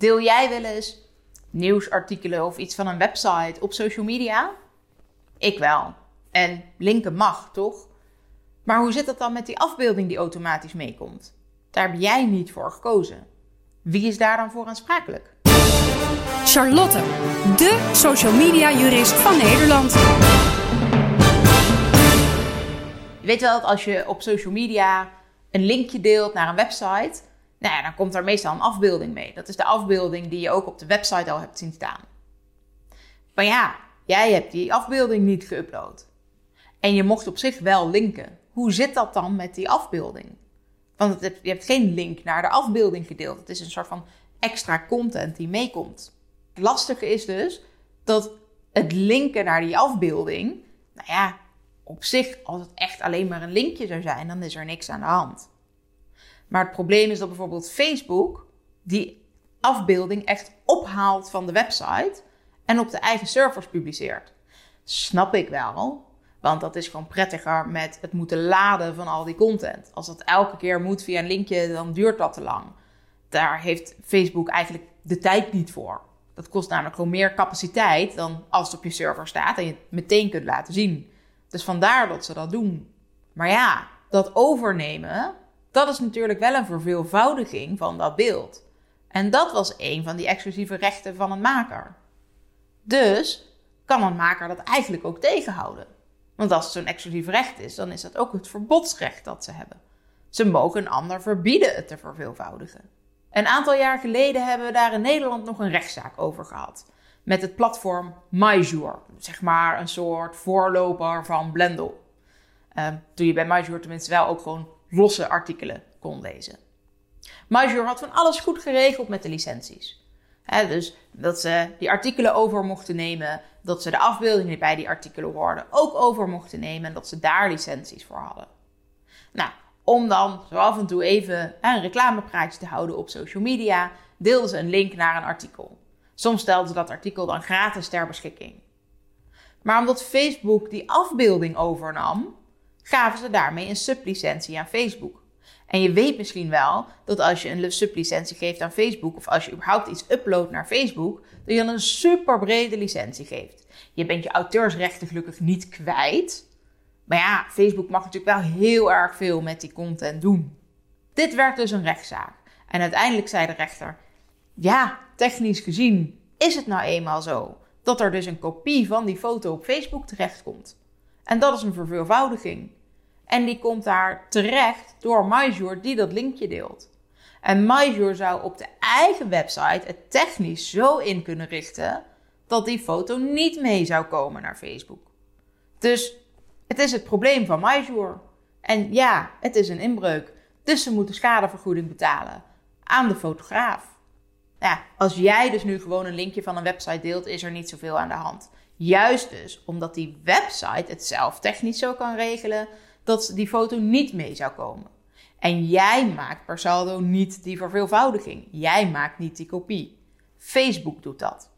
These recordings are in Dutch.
Deel jij wel eens nieuwsartikelen of iets van een website op social media? Ik wel. En linken mag, toch? Maar hoe zit het dan met die afbeelding die automatisch meekomt? Daar heb jij niet voor gekozen. Wie is daar dan voor aansprakelijk? Charlotte, de social media jurist van Nederland. Je weet wel dat als je op social media een linkje deelt naar een website, nou ja, dan komt er meestal een afbeelding mee. Dat is de afbeelding die je ook op de website al hebt zien staan. Maar ja, jij hebt die afbeelding niet geüpload. En je mocht op zich wel linken. Hoe zit dat dan met die afbeelding? Want je hebt geen link naar de afbeelding gedeeld. Het is een soort van extra content die meekomt. Het lastige is dus dat het linken naar die afbeelding, nou ja, op zich, als het echt alleen maar een linkje zou zijn, dan is er niks aan de hand. Maar het probleem is dat bijvoorbeeld Facebook die afbeelding echt ophaalt van de website en op de eigen servers publiceert. Snap ik wel, want dat is gewoon prettiger met het moeten laden van al die content. Als dat elke keer moet via een linkje, dan duurt dat te lang. Daar heeft Facebook eigenlijk de tijd niet voor. Dat kost namelijk gewoon meer capaciteit dan als het op je server staat en je het meteen kunt laten zien. Dus vandaar dat ze dat doen. Maar ja, dat overnemen, dat is natuurlijk wel een verveelvoudiging van dat beeld. En dat was een van die exclusieve rechten van een maker. Dus kan een maker dat eigenlijk ook tegenhouden. Want als het zo'n exclusief recht is, dan is dat ook het verbodsrecht dat ze hebben. Ze mogen een ander verbieden het te verveelvoudigen. Een aantal jaar geleden hebben we daar in Nederland nog een rechtszaak over gehad. Met het platform MyJour. Zeg maar een soort voorloper van Blendel. Uh, toen je bij MyJour tenminste wel ook gewoon losse artikelen kon lezen. MyJour had van alles goed geregeld met de licenties. dus dat ze die artikelen over mochten nemen, dat ze de afbeeldingen die bij die artikelen hoorden ook over mochten nemen en dat ze daar licenties voor hadden. Nou, om dan zo af en toe even een reclamepraatje te houden op social media, deelden ze een link naar een artikel. Soms stelden ze dat artikel dan gratis ter beschikking. Maar omdat Facebook die afbeelding overnam, gaven ze daarmee een sublicentie aan Facebook. En je weet misschien wel dat als je een sublicentie geeft aan Facebook, of als je überhaupt iets uploadt naar Facebook, dat je dan een super brede licentie geeft. Je bent je auteursrechten gelukkig niet kwijt. Maar ja, Facebook mag natuurlijk wel heel erg veel met die content doen. Dit werd dus een rechtszaak. En uiteindelijk zei de rechter: Ja, technisch gezien is het nou eenmaal zo dat er dus een kopie van die foto op Facebook terechtkomt. En dat is een verveelvoudiging. En die komt daar terecht door MyJour die dat linkje deelt. En MyJour zou op de eigen website het technisch zo in kunnen richten dat die foto niet mee zou komen naar Facebook. Dus het is het probleem van MyJour. En ja, het is een inbreuk. Dus ze moeten schadevergoeding betalen aan de fotograaf. Ja, als jij dus nu gewoon een linkje van een website deelt, is er niet zoveel aan de hand. Juist dus omdat die website het zelf technisch zo kan regelen dat die foto niet mee zou komen. En jij maakt per saldo niet die verveelvoudiging. Jij maakt niet die kopie. Facebook doet dat.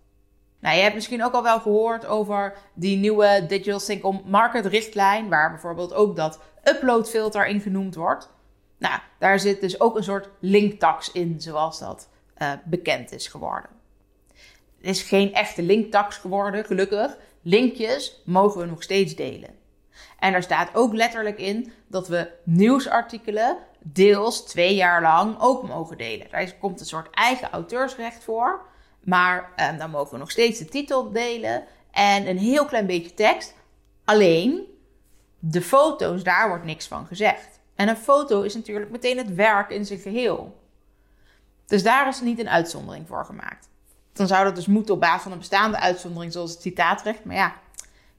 Nou, je hebt misschien ook al wel gehoord over die nieuwe Digital Single Market richtlijn, waar bijvoorbeeld ook dat uploadfilter in genoemd wordt. Nou, daar zit dus ook een soort linktax in, zoals dat uh, bekend is geworden. Het is geen echte linktax geworden, gelukkig. Linkjes mogen we nog steeds delen. En er staat ook letterlijk in dat we nieuwsartikelen deels twee jaar lang ook mogen delen. Daar komt een soort eigen auteursrecht voor. Maar eh, dan mogen we nog steeds de titel delen en een heel klein beetje tekst. Alleen de foto's, daar wordt niks van gezegd. En een foto is natuurlijk meteen het werk in zijn geheel. Dus daar is niet een uitzondering voor gemaakt. Dan zou dat dus moeten op basis van een bestaande uitzondering, zoals het citaatrecht. Maar ja,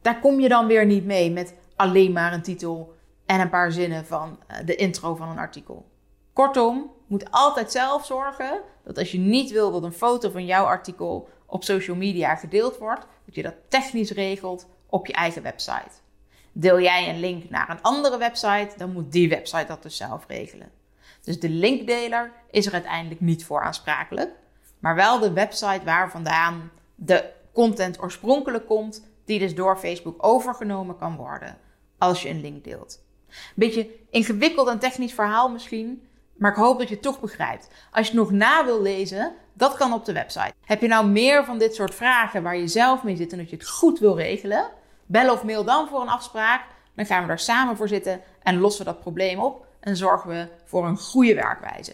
daar kom je dan weer niet mee met alleen maar een titel en een paar zinnen van eh, de intro van een artikel. Kortom, moet altijd zelf zorgen dat als je niet wil dat een foto van jouw artikel op social media gedeeld wordt, dat je dat technisch regelt op je eigen website. Deel jij een link naar een andere website, dan moet die website dat dus zelf regelen. Dus de linkdeler is er uiteindelijk niet voor aansprakelijk, maar wel de website waar vandaan de content oorspronkelijk komt, die dus door Facebook overgenomen kan worden als je een link deelt. Een beetje ingewikkeld en technisch verhaal misschien, maar ik hoop dat je het toch begrijpt. Als je het nog na wil lezen, dat kan op de website. Heb je nou meer van dit soort vragen waar je zelf mee zit en dat je het goed wil regelen? Bel of mail dan voor een afspraak. Dan gaan we daar samen voor zitten en lossen we dat probleem op en zorgen we voor een goede werkwijze.